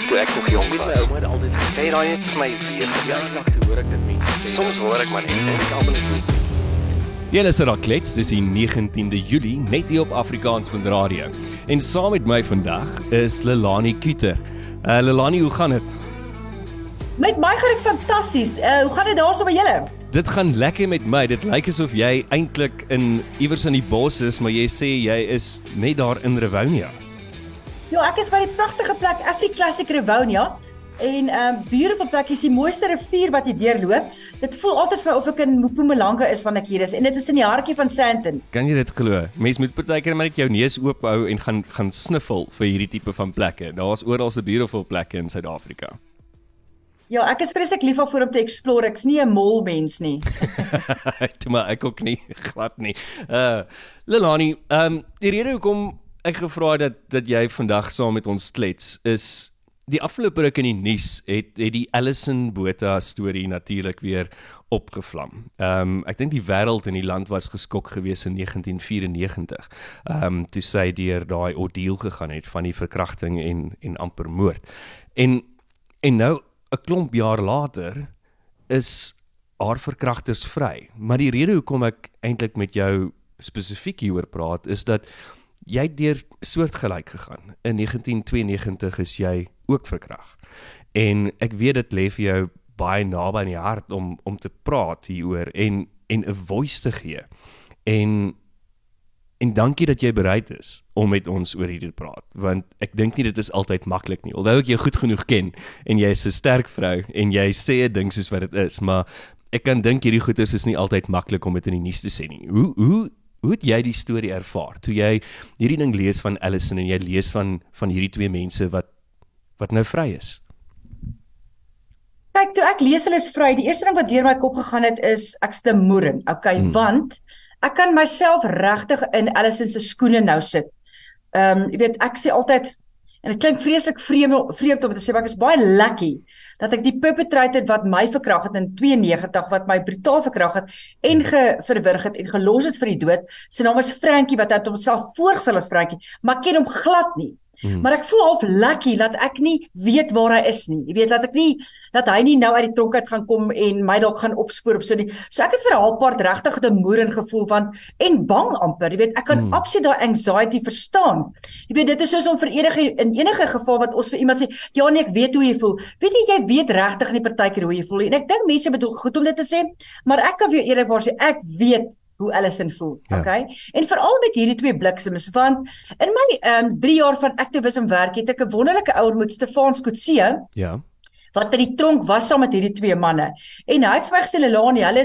ek toe ek nog jong Met was. my ouma het altyd gesê, Sê daai net vir my weer. ja, lag toe hoor ek dit mense sê. Soms hoor ek maar net en ek almal net Jy luister na Klets, dis die 19de Julie net hier op Afrikaanspunt Radio. En saam met my vandag is Lelani Kuter. Uh Lelani, hoe gaan dit? Met my gaan dit fantasties. Uh, hoe gaan dit daarso by julle? Dit gaan lekker met my. Dit lyk asof jy eintlik in iewers in die bos is, maar jy sê jy is net daar in Rivonia. Ja, ek is by die pragtige plek AfriClassic Rivonia. En ehm um, beautiful plek is die mooiste rivier wat hier deurloop. Dit voel altyd vir of ek in Mpumalanga is wanneer ek hier is en dit is in die hartjie van Sandton. Kan jy dit glo? Mens moet partykeer net jou neus oop hou en gaan gaan sniffel vir hierdie tipe van plekke. Daar's oral se beautiful plekke in Suid-Afrika. Ja, ek is vreeslik lief daarvoor om te explore. Ek's nie 'n mol mens nie. Toe maar ek ook nie glad nie. Uh Lelani, ehm um, die rede hoekom ek gevra dat dat jy vandag saam met ons klets is die afgelope ruk in die nuus het het die Allison Botha storie natuurlik weer opgevlam. Ehm um, ek dink die wêreld en die land was geskok geweest in 1994. Ehm um, toe sy deur daai ordeal gegaan het van die verkrachting en en amper moord. En en nou 'n klomp jaar later is haar verkragters vry. Maar die rede hoekom ek eintlik met jou spesifiek hieroor praat is dat jy het deur soortgelyk gegaan. In 1992 is jy ook verkrag. En ek weet dit lê vir jou baie naby aan die hart om om te praat hieroor en en 'n voice te gee. En en dankie dat jy bereid is om met ons oor hierdie te praat want ek dink nie dit is altyd maklik nie. Alhoewel ek jou goed genoeg ken en jy is 'n sterk vrou en jy sê 'n ding soos wat dit is, maar ek kan dink hierdie goeters is nie altyd maklik om dit in die nuus te sê nie. Hoe hoe hoe het jy die storie ervaar toe jy hierdie ding lees van Allison en jy lees van van hierdie twee mense wat wat nou vry is? Kyk, toe ek lees hulle is vry, die eerste ding wat deur my kop gegaan het is ek's te moeren. Okay, hmm. want ek kan myself regtig in Allison se skoene nou sit. Ehm, um, jy weet, ek sê altyd en dit klink vreeslik vreemd vreemd om te sê, maar ek is baie lucky dat ek die perpetrator wat my verkrag het in 92 wat my brutaal verkrag het en geverwrig het en gelos het vir die dood. Sy naam is Frankie wat het homself voorgestel as Frankie, maar ken hom glad nie. Hmm. Maar ek voel half lucky dat ek nie weet waar hy is nie. Jy weet dat ek nie dat hy nie nou uit die tronk uit gaan kom en my dalk gaan opspoor op so nie. So ek het vir 'n halfpart regtig 'n moeren gevoel van en bang amper. Jy weet ek kan hmm. absoluut daai anxiety verstaan. Jy weet dit is soos om vir enige in enige geval wat ons vir iemand sê, ja nee ek weet hoe jy voel. Weet jy jy weet regtig nie partykeer hoe jy voel. En ek dink mense bedoel goed om dit te sê, maar ek kan vir jou eerlikwaar sê ek weet hoe Allison voel. Ja. Okay? En veral met hierdie twee bliksems want in my ehm um, 3 jaar van activism werk het ek 'n wonderlike ouer met Stefan Skotse. Ja. Wat in die tronk was saam met hierdie twee manne. En hy het vir my gesê Lelani, hulle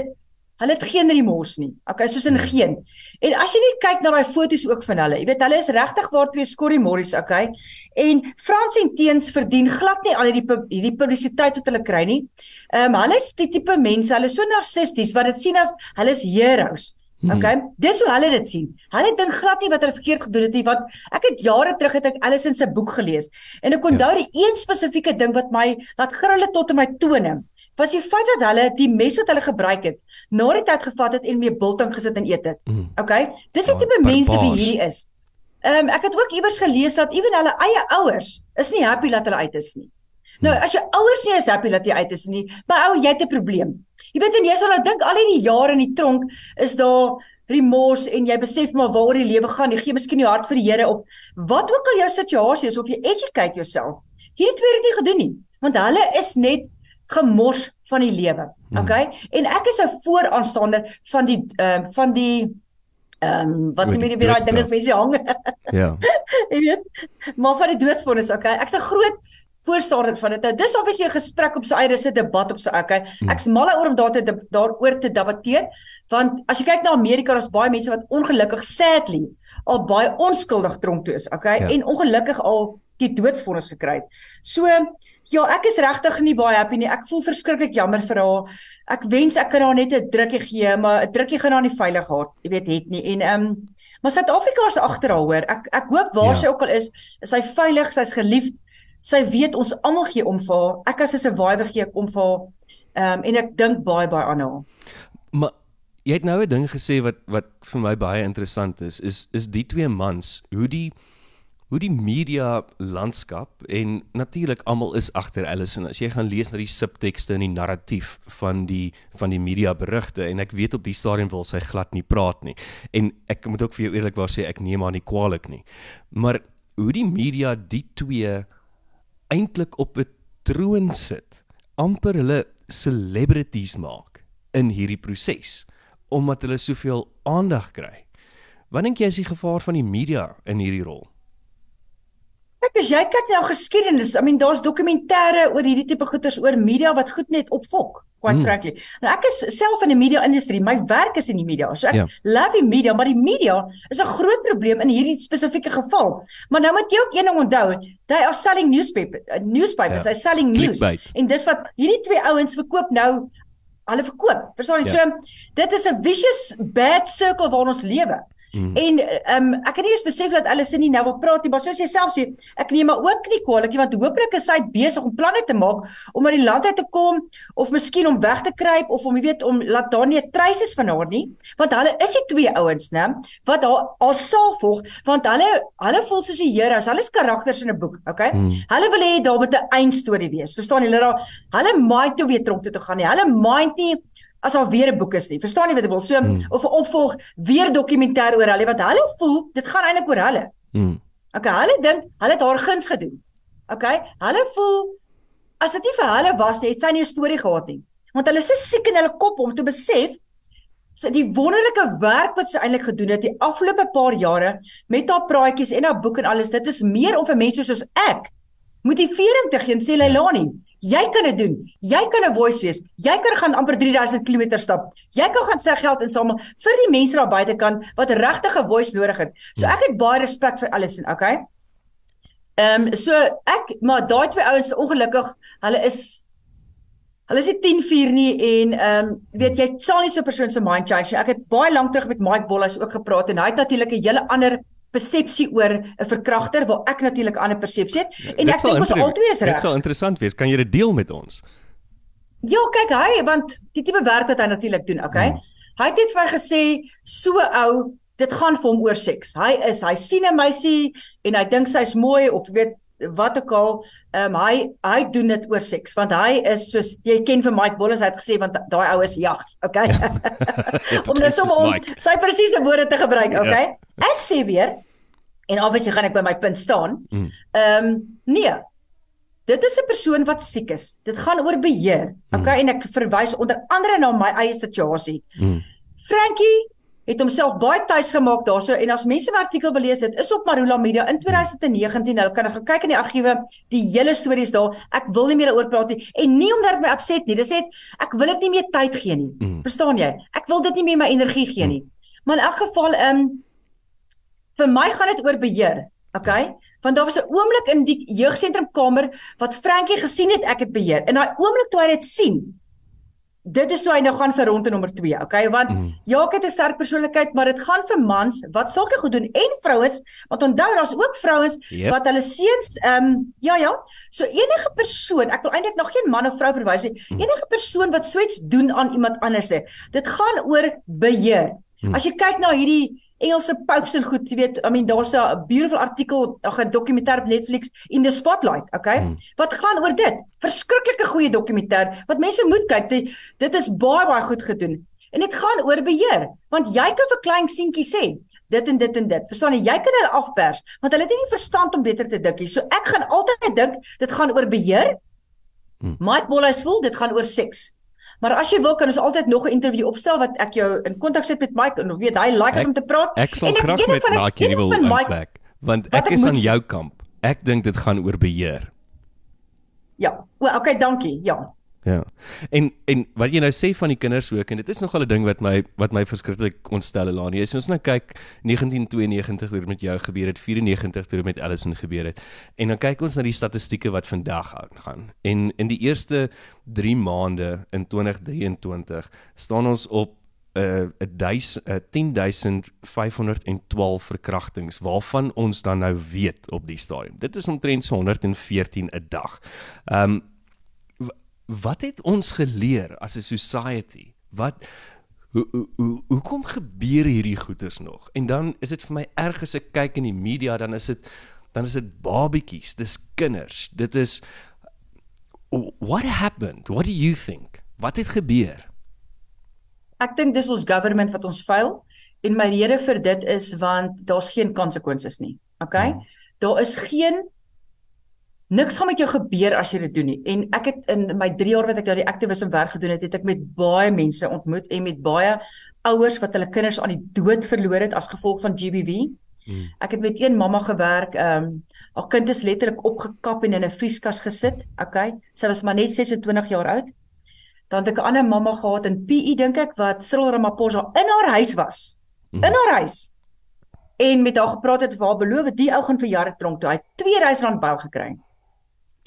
hulle het geen remors nie. Okay, soos in geen. En as jy net kyk na daai foto's ook van hulle, jy weet hulle is regtig waar twee skorrie morries, okay? En Frans en Teens verdien glad nie al hierdie hierdie publisiteit wat hulle kry nie. Ehm um, hulle is die tipe mense, hulle is so narcissisties wat dit sien as hulle is heroes. Okay, hmm. dis hoe hulle dit sien. Hulle dink glad nie wat hulle verkeerd gedoen het nie, want ek het jare terug het ek Allison se boek gelees en ek onthou ja. die een spesifieke ding wat my laat grulle tot in my tone was die feit dat hulle die mes wat hulle gebruik het, na die tyd gevat het en mee biltong gesit en eet dit. Hmm. Okay? Dis die tipe mense wie hierdie is. Ehm um, ek het ook iewers gelees dat ewen hulle eie ouers is nie happy dat hulle uit is nie. Nou, as jou ouers nie is happy dat jy uit is nie, maar ou, jy het 'n probleem. Jy weet en jy sal nou dink al hierdie jare in die tronk is daar remors en jy besef maar waaroor die lewe gaan. Jy gee miskien jou hart vir die Here of wat ook al jou situasie is of jy educate jouself. Hierdie twee het nie gedoen nie, want hulle is net gemors van die lewe. Okay? Hmm. En ek is 'n vooraanstander van die ehm uh, van die ehm um, wat nie meer weer daai ding is mense hang. Ja. jy weet, maar van die doodsvonnis, okay? Ek's 'n groot voorstander van dit. Nou dis of as jy 'n gesprek op sy eie, dis 'n debat op sy okay. Ek's mal oor om daar te daaroor te debatteer want as jy kyk na Amerika, daar's baie mense wat ongelukkig sadly al baie onskuldig tronk toe is, okay? Ja. En ongelukkig al die doodsvonnis gekry het. So ja, ek is regtig nie baie happy nie. Ek voel verskriklik jammer vir haar. Ek wens ek kan haar net 'n drukkie gee, maar 'n drukkie gaan haar nie veilig gehad, jy weet, het nie. En ehm um, maar Suid-Afrika is agter haar hoor. Ek ek hoop waar ja. sy ook al is, is sy veilig, sy's geliefd sy weet ons almal gee om vir haar. Ek as 'n survivor gee om vir haar. Ehm um, en ek dink baie baie aan haar. Maar jy het nou 'n ding gesê wat wat vir my baie interessant is, is is die twee mans, hoe die hoe die media landskap en natuurlik almal is agter Allison. As jy gaan lees na die subtekste en die narratief van die van die media berigte en ek weet op die stadium wil sy glad nie praat nie. En ek moet ook vir jou eerlikwaar sê ek neem haar nie kwaliek nie. Maar hoe die media die twee eintlik op 'n troon sit, amper hulle celebrities maak in hierdie proses omdat hulle soveel aandag kry. Wat dink jy is die gevaar van die media in hierdie rol? Kyk as jy kyk na geskiedenis, I mean daar's dokumentêre oor hierdie tipe goeters oor media wat goed net opfok. Quite Hmm. frankly. Nou ek is self in die media industrie. My werk is in die media. So ek Ja. love die media, maar die media is 'n groot probleem in hierdie spesifieke geval. Maar nou moet jy ook een ding onthou. They are selling newspaper, uh, newspapers. Ja. They're selling news. Clickbait. En dis wat hierdie twee ouens verkoop nou hulle verkoop. Verstaan jy? Ja. So dit is 'n vicious bad circle waarin ons lewe. Mm. En ehm um, ek het nie eens besef dat Alice nie nou wil praat nie, maar soos jy self sê, ek neem maar ook nie kwaliek nie want hooplik is sy besig om planne te maak om uit die land uit te kom of miskien om weg te kruip of om jy weet om laat daar nie 'n treis is van haar nie, want hulle is die twee ouens, né, wat haar haar saal volg, want hulle hulle voel soos die heroes, hulle is karakters in 'n boek, okay? Mm. Hulle wil hê daar moet 'n eindstorie wees. Verstaan jy? Hulle daar hulle mind toe weer tronk toe te gaan nie. Hulle mind nie as daar weer 'n boek is nie. Verstaan jy wat ek bedoel? So hmm. of 'n opvolg weer dokumentêr oor hulle wat hulle voel dit gaan eintlik oor hulle. Mm. Okay, hulle dink hulle het haar guns gedoen. Okay? Hulle voel as dit nie vir hulle was nie, het sy nie 'n storie gehad nie. Want hulle is so siek in hulle kop om te besef sy die wonderlike werk wat sy eintlik gedoen het die afgelope paar jare met haar praatjies en haar boek en alles. Dit is meer om vir mense soos ek motivering te gee en sê Leilani, jy kan dit doen. Jy kan 'n voice wees. Jy kan gaan amper 3000 km stap. Jy kan gaan sy geld insamel vir die mense daar buitekant wat regtig 'n voice nodig het. So ek het baie respek vir alles en okay. Ehm um, so ek maar daai twee ouens ongelukkig, hulle is hulle is nie 10-4 nie en ehm um, weet jy sal nie so 'n persoon se mind change nie. Ek het baie lank terug met Mike Bollas ook gepraat en hy het natuurlik 'n hele ander persepsie oor 'n verkragter waar ek natuurlik 'n ander persepsie het en Dit ek dink ons albei is Dit reg. sal interessant wees. Kan jy dit deel met ons? Ja, kyk hy want die tipe werk wat hy natuurlik doen, okay? Hmm. Hy het net vir my gesê so ou, dit gaan vir hom oor seks. Hy is hy sien 'n meisie en hy dink sy's mooi of weet wat ook al, ehm um, hy hy doen dit oor seks want hy is soos jy ken vir Mike Bolles hy het gesê want daai ou is jags, okay? om nou dis sommer om sy presiese woorde te gebruik, Ja. okay? Ek sê weer en obviously gaan ek by my punt staan. Mm. Ehm um, nee, Dit is 'n persoon wat siek is. Dit gaan oor beheer. Okay, mm. en ek verwys onder andere na my eie situasie. Mm. Frankie het homself baie tuis gemaak daarso en as mense 'n artikel wil lees, dit is op Marula Media in 2019. Nou kan jy gaan kyk in die argiewe, die hele stories daar. Ek wil nie meer daaroor praat nie en nie omdat ek my upset nie. Dis net ek wil dit nie meer tyd gee nie. Mm. Verstaan jy? Ek wil dit nie meer my energie gee nie. Maar in elk geval, ehm um, vir my gaan dit oor beheer. Okay? Want daar was 'n oomblik in die jeugsentrum kamer wat Frankie gesien het ek het beheer. En daai oomblik toe hy dit sien, dit is hoe hy nou gaan vir ronde nommer 2, okay? Want mm. ja, ek het 'n sterk persoonlikheid, maar dit gaan vir mans wat sulke goed doen en vrouens, want onthou daar's ook vrouens Yep. wat hulle seuns ehm um, ja ja, so enige persoon, ek wil eintlik nog geen man of vrou verwys nie, enige persoon wat so iets doen aan iemand anders, hè, dit gaan oor beheer. As jy kyk na hierdie Engelse popes en goed, jy weet, I mean daar's 'n beautiful artikel, 'n dokumentêr op Netflix in the spotlight, okay? Hmm. Wat gaan oor dit? Verskriklike goeie dokumentêr wat mense moet kyk. Dit, dit is baie baie goed gedoen. En dit gaan oor beheer, want jy kan vir klein seentjie sê dit en dit en dit. Verstaan jy? Jy kan hulle afpers, want hulle het nie die verstand om beter te dink nie. So ek gaan altyd dink dit gaan oor beheer. Hmm. Mike Wallace voel dit gaan oor seks. Maar as jy wil kan ons altyd nog 'n onderhoud opstel wat ek jou in kontak sit met Mike en weet hy like Ek- om te praat. Ek sal En graag met Mike wil unpack want ek ek is moet aan jou kamp. Ek dink dit gaan oor beheer. Ja. O, okay, dankie. Ja. Ja. En en wat jy nou sê van die kinders ook en dit is nogal 'n ding wat my wat my verskriklik ontstel Elani. As ons nou kyk 1992 hoe dit met jou gebeur het, 94 toe dit met Allison gebeur het. En dan kyk ons na die statistieke wat vandag aangaan. En in die eerste 3 maande in 2023 staan ons op uh 'n 10512 verkrachtings waarvan ons dan nou weet op die stadium. Dit is omtrent so 114 'n dag. Um wat het ons geleer as 'n society? Wat hoe hoe hoe hoekom gebeur hierdie goeters nog? En dan is dit vir my erg as ek kyk in die media dan is dit dan is dit babietjies, dis kinders. Dit is what happened? What do you think? Wat het gebeur? Ek dink dis ons government wat ons faal en my rede vir dit is want daar's geen konsekwensies nie. Okay? Hmm. Daar is geen niks gaan met jou gebeur as jy dit doen nie. En ek het in my 3 jaar wat ek daar die aktivisme werk gedoen het, het ek met baie mense ontmoet en met baie ouers wat hulle kinders aan die dood verloor het as gevolg van GBV. Hmm. Ek het met een mamma gewerk, ehm um, haar kind is letterlik opgekap en in 'n vrieskas gesit. Okay? Sy was maar net 26 jaar oud. Dan het ek 'n ander mamma gehad in PE dink ek wat Cyril Ramaphosa in haar huis was. In haar huis. En met haar gepraat het waar beloof die ou gaan vir jare tronk toe hy R2000 byl gekry het.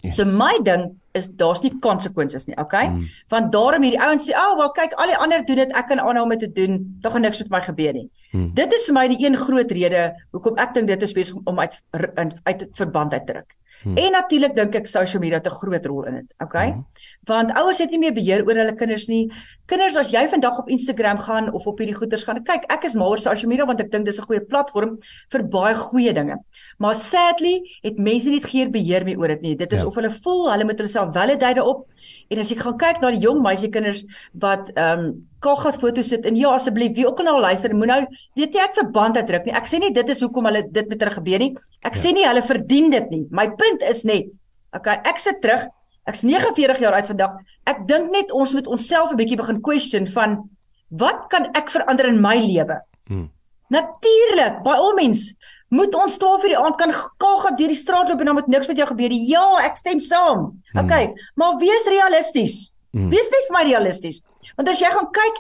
Yes. So my ding is daar's nie konsekwensies nie, okay? Mm. Want daarom hierdie ouens sê, "Ag, oh, wel kyk, al die ander doen dit, ek kan aanhou om dit te doen, dan gaan niks met my gebeur nie." Mm. Dit is vir my die een groot rede hoekom ek dink dit is besig om uit uit uit verband uit te druk. Hmm. En natuurlik dink ek social media het 'n groot rol in dit. Okay? Hmm. Want ouers het nie meer beheer oor hulle kinders nie. Kinders as jy vandag op Instagram gaan of op hierdie goeters gaan, kyk, ek is mal oor social media want ek dink dis 'n goeie platform vir baie goeie dinge. Maar sadly het mense nie geen beheer meer oor dit nie. Dit is ja. of hulle voel hulle moet hulle self validate op En as jy gaan kyk na die jong meisiekinders wat ehm um, kaggat foto's sit en ja asseblief wie ook al nou luister moet nou weet jy ek verband het druk nie. Ek sê nie dit is hoekom hulle dit met hulle gebeur nie. Ek ja. sê nie hulle verdien dit nie. My punt is net okay, ek sit terug. Ek's 49 jaar oud vandag. Ek dink net ons moet onsself 'n bietjie begin question van wat kan ek verander in my lewe? Hmm. Natuurlik, by al mens moet ons 12 uur die aand kan kagga deur die straat loop en dan moet niks met jou gebeur nie. Ja, ek stem saam. Hmm. Okay, maar wees realisties. Hmm. Wees net vir my realisties. Want as jy gaan kyk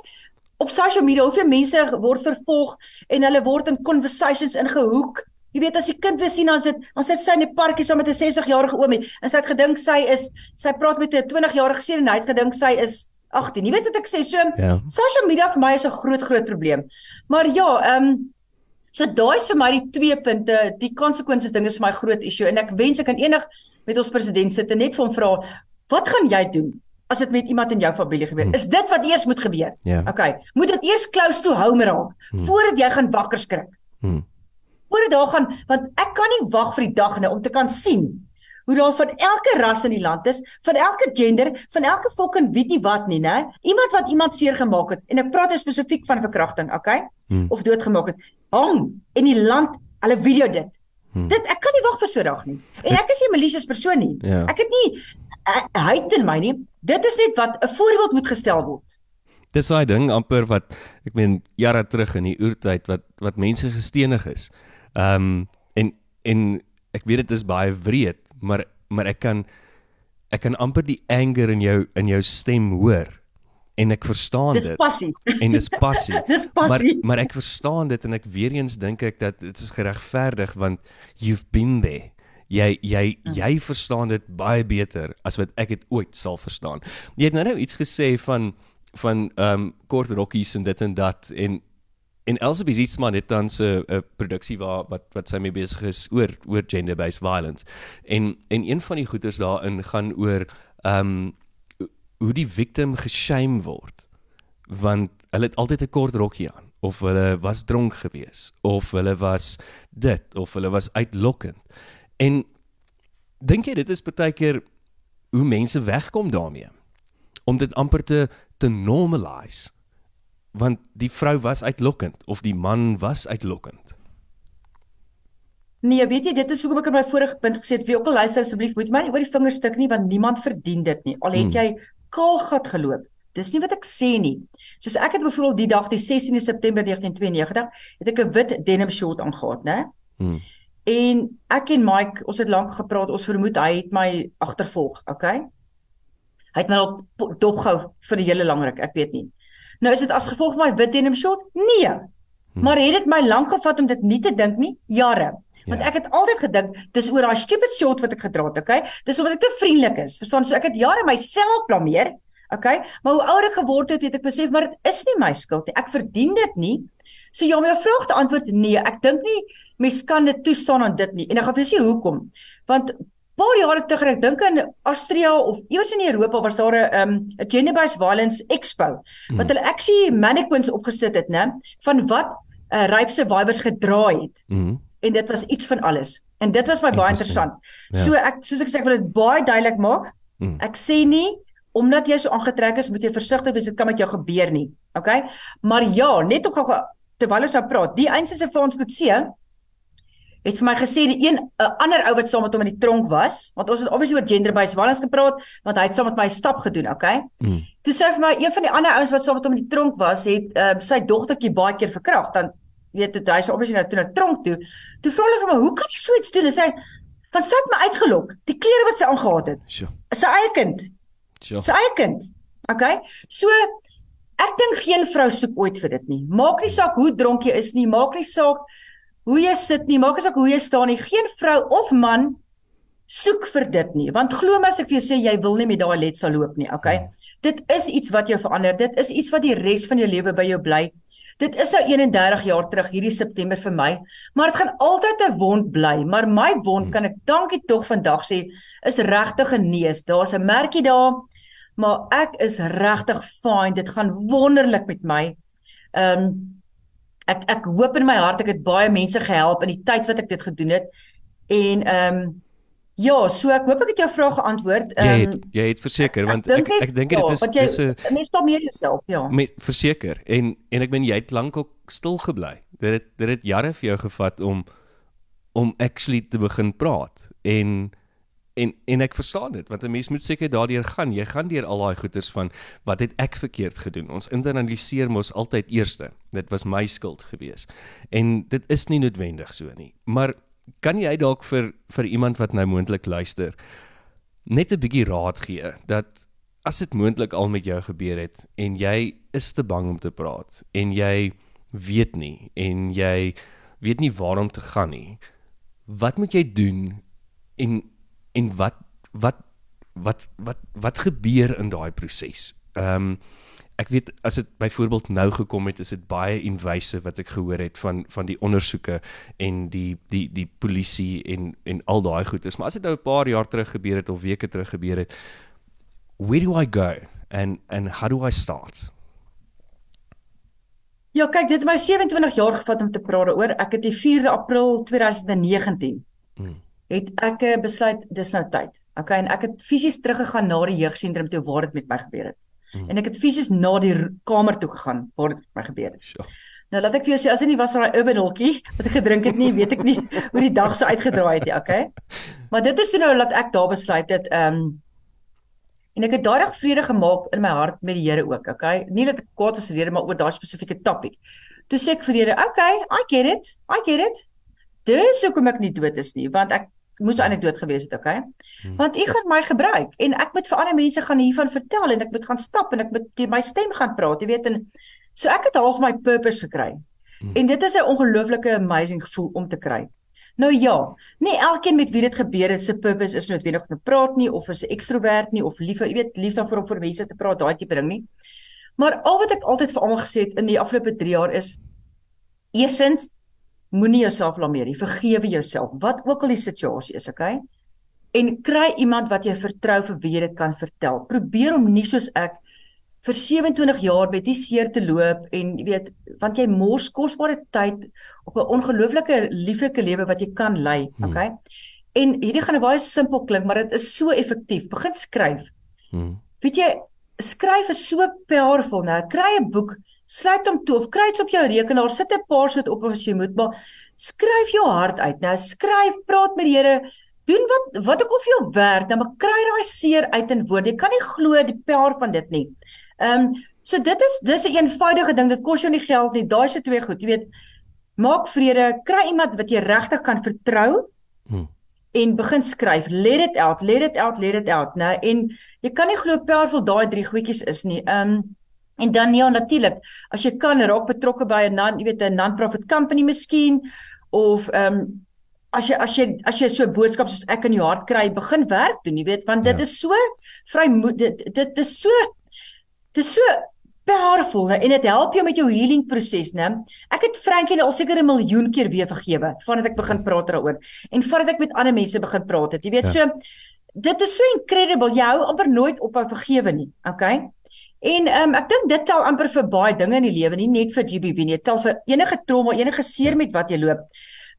op social media hoeveel mense word vervolg en hulle word in conversations ingehoek. Jy weet as jy kind weer sien dan sit dan sit sy in die parkie saam met 'n 60-jarige oom en sy het gedink sy is sy praat met 'n 20-jarige seun en hy het gedink sy is 18. Jy weet wat ek sê? So ja. social media vir my is 'n groot groot probleem. Maar ja, ehm um, So daai is vir my die twee punte, die konsekwensies ding is vir my groot issue en ek wens ek kan enig met ons president sit en net vir hom vra, wat gaan jy doen as dit met iemand in jou familie gebeur? Hmm. Is dit wat eers moet gebeur? Yeah. Ja. Okay, moet dit eers close to home raak hmm. voordat jy gaan wakker skrik. Hmm. Voordat daar gaan want ek kan nie wag vir die dag nou om te kan sien hoe daar van elke ras in die land is, van elke gender, van elke fucking weet nie wat nie, né? Iemand wat iemand seer gemaak het en ek praat spesifiek van verkrachting, okay? Hmm. Of doodgemaak het. Hang in die land, hulle video dit. Hmm. Dit ek kan nie wag vir so 'n dag nie. En ek is nie malicious persoon nie. Ja. Ek het nie hyt in my nie. Dit is net wat 'n voorbeeld moet gestel word. Dis daai ding amper wat ek meen jare terug in die oertyd wat wat mense gestenig is. Ehm um, en en ek weet dit is baie wreed, maar maar ek kan ek kan amper die anger in jou in jou stem hoor en ek verstaan dis dit. Dis passie. En dis passie. dis passie. Maar maar ek verstaan dit en ek weer eens dink ek dat dit is geregverdig want you've been there. Jy jy ja. jy verstaan dit baie beter as wat ek dit ooit sal verstaan. Jy het nou nou iets gesê van van ehm um, kort rokkies en dit en dat en En Elsie iets maar net dan 'n 'n produksie waar wat wat sy mee besig is oor oor gender based violence. En en een van die goeters daarin gaan oor ehm um, hoe die victim geshame word. Want hulle het altyd 'n kort rokkie aan of hulle was dronk geweest of hulle was dit of hulle was uitlokkend. En dink jy dit is baie keer hoe mense wegkom daarmee om dit amper te te normalise? want die vrou was uitlokkend of die man was uitlokkend. Nee, weet jy, dit is hoekom ek in my vorige punt gesê het, wie ook al luister asseblief, moet my nie oor die vingers stik nie want niemand verdien dit nie. Al het hmm. jy kaalgat geloop. Dis nie wat ek sê nie. Soos ek het byvoorbeeld die dag die 16de September 1992 het ek 'n wit denim short aangetree, né? Hmm. En ek en Mike, ons het lank gepraat, ons vermoed hy het my agtervolg, okay? Hy het my op dopgehou vir 'n hele lang ruk, ek weet nie. Nou is dit as gevolg my wit denim short? Nee. Hm. Maar het dit my lank gevat om dit nie te dink nie? Jare. Want ja. ek het altyd gedink dis oor daai stupid short wat ek gedra het, okay? Dis omdat ek te vriendelik is. Verstaan? So ek het jare myself blameer, okay? Maar hoe ouer ek geword het, het ek besef maar dit is nie my skuld nie. Ek verdien dit nie. So ja, my vraag te antwoord nee, ek dink nie mens kan dit toestaan aan dit nie. En ek gaan vir julle sê hoekom. Want paar jare terug ek dink in Austria of eers in Europa was daar 'n um, 'n gender based violence expo hmm. wat hulle actually mannequins opgesit het, né, van wat uh, rape survivors gedra het. Hmm. En dit was iets van alles. En dit was my baie Interessant. Ja. So ek soos ek sê ek wil dit baie duidelik maak. Mm. Ek sê nie omdat jy so aangetrek is, moet jy versigtig wees, dit kan met jou gebeur nie. Okay? Maar ja, net om gou terwyl ons nou praat, die eens se Frans Kutse het vir my gesê die een 'n ander ou wat saam met hom in die tronk was, want ons het obviously oor gender-based violence gepraat, want hy het saam met my 'n stap gedoen, okay? Mm. Toe sê vir my een van die ander ouens wat saam met hom in die tronk was, het uh, sy dogtertjie baie keer verkragt. Dan weet jy, hy's obviously nou toe na tronk toe. Toe vra hulle vir my, "Hoe kan jy so iets doen?" En sê hy, "Want sy het my uitgelok. Die klere wat sy aangetree het, is sy eie kind." Sjoe. Sy eie kind. Okay? So ek dink geen vrou soek ooit vir dit nie. Maak nie saak hoe dronk jy is nie, maak nie saak hoe jy sit nie, maak saak hoe jy staan nie. Geen vrou of man soek vir dit nie. Want glo my as ek vir jou sê jy wil nie met daai letsel loop nie, okay? Dit is iets wat jou verander. Dit is iets wat die res van jou lewe by jou bly. Dit is nou 31 jaar terug hierdie September vir my, maar dit gaan altyd 'n wond bly. Maar my wond kan ek dankie tog vandag sê is regtig genees. Daar's 'n merkie daar, maar ek is regtig fine. Dit gaan wonderlik met my. Ehm um, ek ek hoop in my hart ek het baie mense gehelp in die tyd wat ek dit gedoen het. En ehm um, ja, so ek hoop ek het jou vraag geantwoord. Jy Ehm het jy het verseker want ek ek dink dit is want jy, dis 'n mens blameer jouself, ja. met verseker en en ek meen jy het lank ook stil gebly. Dit het dit het jare vir jou gevat om om actually te begin praat en en en ek verstaan dit want 'n mens moet seker daardeur gaan. Jy gaan deur al daai goeters van wat het ek verkeerd gedoen? Ons internaliseer mos altyd eerste. Dit was my skuld gewees. En dit is nie noodwendig so nie. Maar kan jy dalk vir vir iemand wat nou moontlik luister net 'n bietjie raad gee dat as dit moontlik al met jou gebeur het en jy is te bang om te praat en jy weet nie en jy weet nie waar om te gaan nie. Wat moet jy doen en en wat wat wat wat wat gebeur in daai proses? Ehm um, ek weet as dit byvoorbeeld nou gekom het, is dit baie invasive wat ek gehoor het van van die ondersoeke en die die die polisie en en al daai goed is. Maar as dit nou 'n paar jaar terug gebeur het of weke terug gebeur het, where do I go and and how do I start? Ja, kyk, dit het my 27 jaar gevat om te praat daaroor. Ek het die 4de April 2019 Mm. Het ek besluit dis nou tyd. Okay, en ek het fisies teruggegaan na die jeugsentrum toe waar dit met my gebeur het. Mm. En ek het fisies na die kamer toe gegaan waar dit met my gebeur het. Sure. Nou laat ek vir jou sê as dit nie was vir daai urban hokkie wat ek gedrink het nie, weet ek nie hoe die dag sou uitgedraai het nie, okay? Maar dit is toe nou laat ek daar besluit het ehm um, en ek het daai dag vrede gemaak in my hart met die Here ook, okay? Nie dat ek kwaad is vir die Here maar oor daai spesifieke topic. Toe sê ek vir die Here, okay, I get it. I get it. Dis hoekom ek nie dood is nie, want ek moes eintlik dood gewees het, okay? Want u gaan my gebruik en ek moet vir ander mense gaan hiervan vertel en ek moet gaan stap en ek moet my stem gaan praat, jy weet en so ek het half my purpose gekry. En dit is 'n ongelooflike amazing gevoel om te kry. Nou ja, nie elkeen met wie dit gebeur het se purpose is noodwendig om te praat nie of is 'n ekstrovert nie of lief, jy weet, lief daarvoor om vir mense te praat, daai tipe ding nie. Maar al wat ek altyd vir almal gesê het in die afgelope 3 jaar is eersins moenie jouself blameer nie. Vergewe jouself, wat ook al die situasie is, okay? En kry iemand wat jy vertrou vir wie jy dit kan vertel. Probeer om nie soos ek vir 27 jaar met die seer te loop en jy weet, want jy mors kosbare tyd op 'n ongelooflike lieflike lewe wat jy kan lei, okay? En hierdie gaan nou baie simpel klink, maar dit is so effektief. Begin skryf. Hmm. Weet jy, skryf is so powerful, nou. Kry 'n boek, sluit hom toe of kry iets op jou rekenaar, sit 'n paar soet op as jy moet, maar skryf jou hart uit. Nou skryf, praat met die Here, doen wat wat ook al vir jou werk, nou maar kry daai seer uit in woorde. Jy kan nie glo die power van dit nie. Ehm um, so dit is dis 'n eenvoudige ding. Dit kos jou nie geld nie. Daai se twee goed, jy weet. Maak vrede, kry iemand wat jy regtig kan vertrou Hmm. en begin skryf. Let it out, let it out, let it out, né? En jy kan nie glo hoe powerful daai drie goedjies is nie. Ehm um, en dan ja natuurlik, as jy kan raak betrokke by 'n non, jy weet 'n non-profit company miskien of ehm um, as jy as jy as jy so 'n boodskap soos ek in jou hart kry, begin werk doen, jy weet, want dit Ja. is so vrymoed dit dit is so dit is so powerful né? en dit help jou met jou healing proses, né? Ek het Frankie al seker 'n miljoen keer weer vergewe vandat ek begin praat daaroor en vandat ek met ander mense begin praat het. Jy weet, Ja. so dit is so incredible. Jy hou amper nooit op aan vergewe nie, okay? En ehm um, ek dink dit tel amper vir baie dinge in die lewe, nie net vir GBV nie. Dit tel vir enige trauma, enige seer met wat jy loop.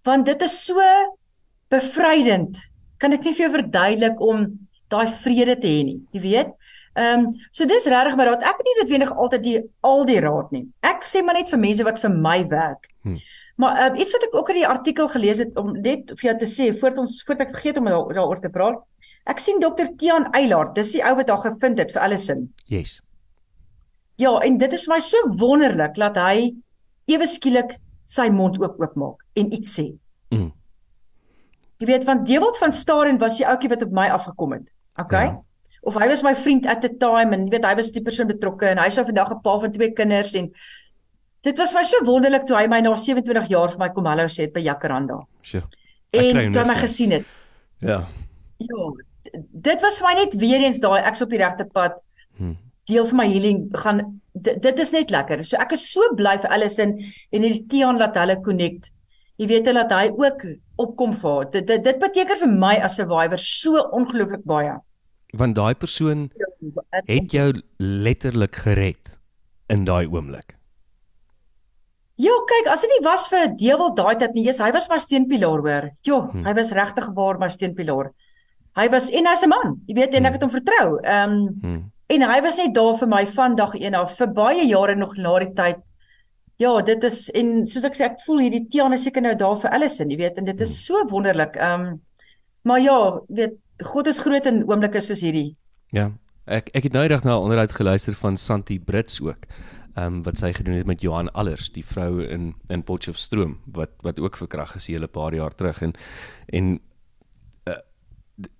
Want dit is so bevrydend. Kan ek nie vir jou verduidelik om daai vrede te hê nie. Jy weet? Ehm um, so dis regtig maar raad. Ek het nie noodwendig altyd die al die raad nie. Ek sê maar net vir mense wat vir my werk. Hmm. Maar uh, iets wat ek ook in die artikel gelees het om net vir jou te sê voordat ons voordat ek vergeet om daaroor daar te praat. Ek sien dokter Tian Eilard, dis die ou wat daar gevind het vir Allison. Yes. Ja, en dit is my so wonderlik dat hy ewe skielik sy mond oop oopmaak en iets sê. Mm. Jy weet van Dewald van Staden was die ouetjie wat op my afgekom het. Okay? Ja. Of hy was my vriend at the time en jy weet hy was die persoon betrokke en hy sou vandag 'n pa van twee kinders en dit was my so wonderlik toe hy my na 27 jaar vir my kom hallo sê by Jacaranda. Sjoe. En toe my gesien het. Ja. Ja, dit was vir my net weer eens daai ek's op die regte pad. Hmm. Deel van my healing gaan dit is net lekker. So ek is so bly vir Allison en hierdie Tian laat hulle connect. Jy weet hulle dat hy ook opkom vir. Dit, dit dit beteken vir my as 'n survivor so ongelooflik baie. Want daai persoon het jou letterlik gered in daai oomblik. Ja, kyk, as dit nie was vir Dewel daai tyd nie, hy was my steunpilaar hoor. Jo, hmm. hy was regtig waar my steunpilaar. Hy was en hy's 'n man, jy weet, en ek het hom vertrou. Ehm um, hmm. En hy was net daar vir my van dag 1 af vir baie jare nog na die tyd Ja, dit is en soos ek sê ek voel hierdie Tiana seker nou daar vir Allison, jy weet, en dit is so wonderlik. Ehm um, maar ja, weet God is groot in oomblikke soos hierdie. Ja. Ek ek het nou reg na 'n onderhoud geluister van Santi Brits ook. Ehm um, wat sy gedoen het met Johan Allers, die vrou in in Potchefstroom wat wat ook verkrag is 'n hele paar jaar terug en en uh,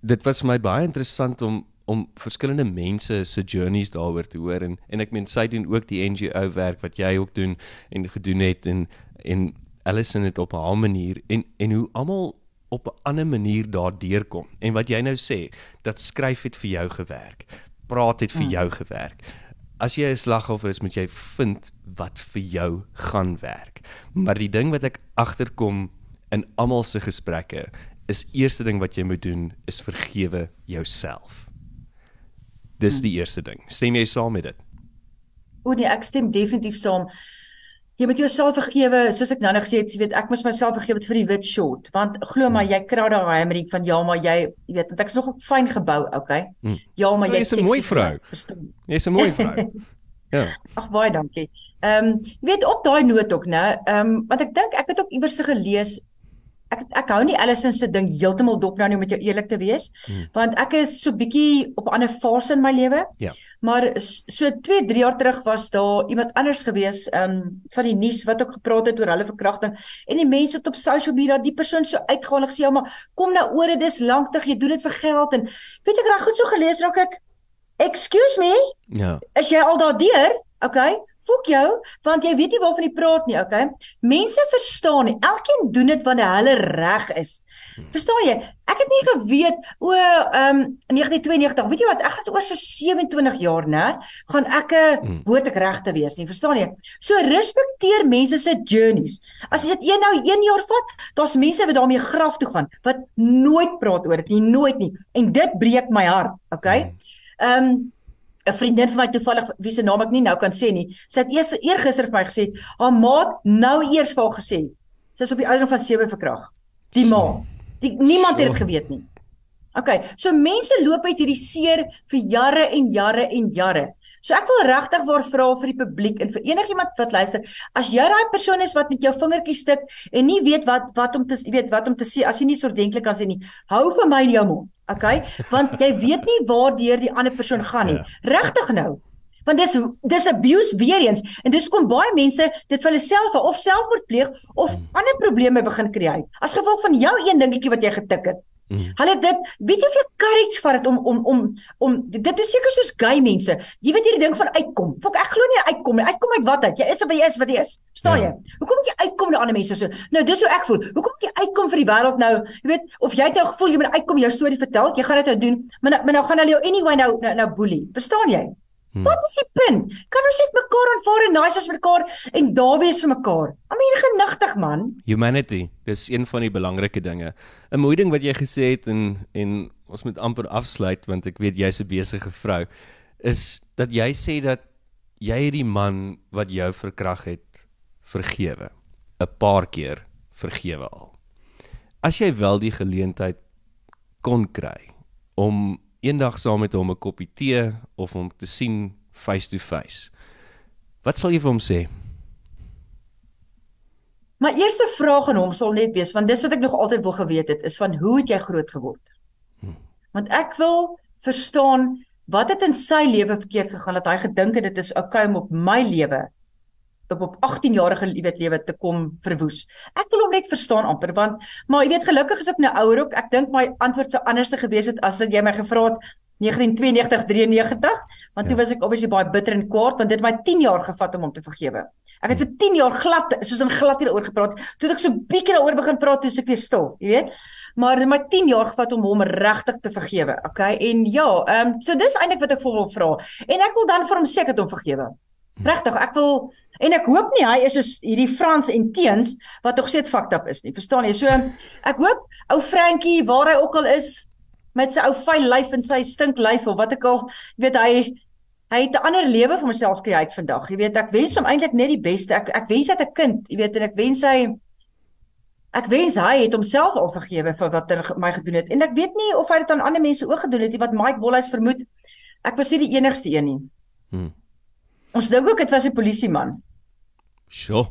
dit was vir my baie interessant om om verskillende mense se journeys daaroor te hoor en en ek meen sy doen ook die NGO werk wat jy ook doen en gedoen het en en Allison het op 'n manier en en hoe almal op 'n ander manier daardeur kom. En wat jy nou sê, dat skryf het vir jou gewerk. Praat het vir ja. jou gewerk. As jy 'n slagoffer is, moet jy vind wat vir jou gaan werk. Maar die ding wat ek agterkom in almal se gesprekke is eerste ding wat jy moet doen is vergewe jouself. Dis hmm. die eerste ding. Stem jy saam met dit? O nee, ek stem definitief saam. Jy moet jouself vergewe, soos ek nou net gesê het, jy weet, ek moet myself vergewe vir die wit shot, want glo my, hmm. jy kry daai hammering van ja, maar jy, jy weet, want ek's nog 'n fyn gebou, okay? Hmm. Ja, maar jy is 'n mooi vrou. Verstaan? Jy's 'n mooi vrou. ja. Ag baie dankie. Ehm, um, jy weet op daai noot ook, né? Ehm, um, want ek dink ek het ook iewers gelees ek ek hou nie Allison se ding heeltemal dop nou nie om met jou eerlik te wees hmm. want ek is so bietjie op 'n ander fase in my lewe. Ja. Maar so 2, 3 jaar terug was daar iemand anders gewees um van die nuus wat ook gepraat het oor hulle verkrachting en die mense het op social media die persoon so uitgehaal gesê ja maar kom nou oor dit is lanktig jy doen dit vir geld en weet ek reg goed so gelees raak ek excuse me ja is jy al daardeur okay Fok jou, want jy weet nie waarvan jy praat nie, okay? Mense verstaan nie. Elkeen doen dit wanneer hulle reg is. Verstaan jy? Ek het nie geweet o, ehm um, 1992, weet jy wat? Ek gaan oor so 27 jaar, né? Gaan ek 'n hmm. hoort ek reg te wees nie, verstaan jy? So respekteer mense se journeys. As dit een nou 1 jaar vat, daar's mense wat daarmee graf toe gaan wat nooit praat oor dit nie, nooit nie. En dit breek my hart, okay? Hmm. Ehm um, 'n vriendin van my toevallig wie se naam ek nie nou kan sê nie. Sy het eers eergister vir my gesê, haar maat nou eers vir haar gesê. Sy is op die ouderdom van 7 verkrag. Die ma. Die niemand het dit geweet nie. OK, so mense loop uit hierdie seer vir jare en jare en jare. So ek wil regtig waar vra vir die publiek en vir enigiemand wat luister, as jy daai persoon is wat met jou vingertjies stik en nie weet wat wat om te weet wat om te sê as jy nie so denklik kan sê nie, hou vir my in jou mond, okay? Want jy weet nie waar deur die ander persoon gaan nie. Ja. Regtig nou. Want dis dis abuse weer eens en dis kom baie mense dit vir hulle self of selfmoord pleeg of hmm. ander probleme begin kry as gevolg van jou een dingetjie wat jy getik het. Mm. Hulle dit weet jy hoeveel courage vat dit om om om om dit is seker soos gay mense. Jy weet hierdie ding van uitkom. Fok ek glo nie uitkom nie. Uitkom uit wat uit? Jy is of jy is wat jy is. Verstaan ja. jy? Hoekom moet jy uitkom na ander mense so? Nou dis hoe ek voel. Hoekom moet jy uitkom vir die wêreld nou? Jy weet of jy het nou gevoel jy moet uitkom jou storie vertel. Jy gaan dit nou doen. Maar nou, maar nou gaan hulle jou anyway nou nou, nou boelie. Verstaan jy? Hmm. Wat is die punt? Kan ons net mekaar aanvaar en nice as mekaar en daar wees vir mekaar? I mean genigtig man. Humanity, dis een van die belangrike dinge. 'n Mooi ding wat jy gesê het en en ons moet amper afsluit want ek weet jy's 'n besige vrou is dat jy sê dat jy het die man wat jou verkrag het vergewe. 'n Paar keer vergewe al. As jy wel die geleentheid kon kry om eendag saam met hom 'n koppie tee of hom te sien face to face. Wat sal jy vir hom sê? My eerste vraag aan hom sal net wees want dis wat ek nog altyd wil geweet het is van hoe het jy groot geword? Want ek wil verstaan wat het in sy lewe verkeerd gegaan dat hy gedink het dit is oukei om op my lewe op op 18 jarige weet lewe te kom verwoes. Ek wil hom net verstaan amper want maar jy weet gelukkig is ek nou ouer ook. Ek dink my antwoord sou anders gewees het as jy my gevra het 1992 93 want toe Ja. was ek obviously baie bitter en kwaad want dit het my 10 jaar gevat om hom te vergewe. Ek het vir 10 jaar glad soos in glad hieroor gepraat. Toe het ek so bietjie daaroor begin praat, toe is ek weer stil, jy weet. Maar dit het my 10 jaar gevat om hom regtig te vergewe. Okay? En ja, ehm um, so dis eintlik wat ek vir hom wil vra. En ek wil dan vir hom seker hom vergewe. Regtig, ek wil en ek hoop nie hy is soos hierdie Frans en Teens wat tog steeds fucked up is nie. Verstaan jy? So ek hoop ou Frankie waar hy ook al is met sy ou fyn lyf en sy stink lyf of wat ek al, weet hy hy het 'n ander lewe vir homself gekry uit vandag. Jy weet, ek wens hom eintlik net die beste. Ek ek wens hy het 'n kind, jy weet, en ek wens hy ek wens hy het homself al vergewe vir wat hy my gedoen het. En ek weet nie of hy dit aan ander mense ook gedoen het nie wat Mike Bolhuis vermoed. Ek was nie die enigste een nie. Hmm. Ons dink ook dit was 'n polisieman. Sjoe.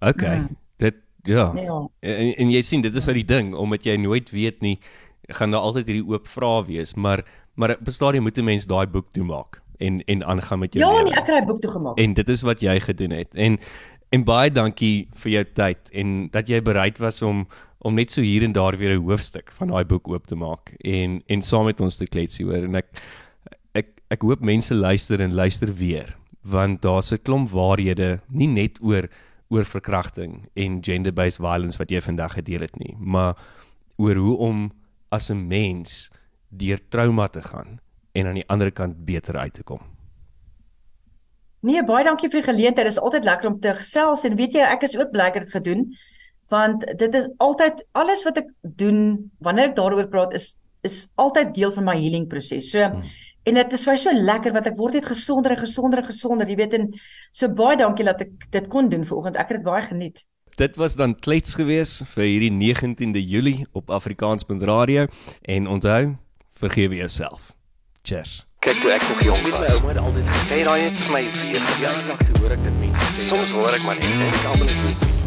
Okay. Hmm. Dit ja. Nee, ja. En, en jy sien dit is uit die ding omdat jy nooit weet nie gaan daar altyd hierdie oop vrae wees, maar maar op 'n stadium moet 'n mens daai boek toemaak en en aangaan met jou Ja, lewe. nee, ek het daai boek toegemaak. En dit is wat jy gedoen het. En en baie dankie vir jou tyd en dat jy bereid was om om net so hier en daar weer 'n hoofstuk van daai boek oop te maak en en saam met ons te klets hieroor en ek ek ek hoop mense luister en luister weer want daar's 'n klomp waarhede nie net oor oor verkrachting en gender-based violence wat jy vandag gedeel het nie, maar oor hoe om as 'n mens deur trauma te gaan en aan die ander kant beter uit te kom. Nee, baie dankie vir die geleentheid. Dit is altyd lekker om te gesels en weet jy, ek is ook bly ek het dit gedoen want dit is altyd alles wat ek doen wanneer ek daaroor praat is is altyd deel van my healing proses. So hmm. En dit is vir my so lekker want ek word net gesonder en gesonder en gesonder, jy weet en so baie dankie dat ek dit kon doen vanoggend. Ek het dit baie geniet. Dit was dan klets gewees vir hierdie 19de Julie op Afrikaans.radio en onthou, vergewe jouself. Cheers. Kyk toe ek nog jong Weet my was. ouma het altyd gesê, daai het vir my weer ja, gejaag. toe hoor ek dit mense sê. Soms hoor ek maar net en almal het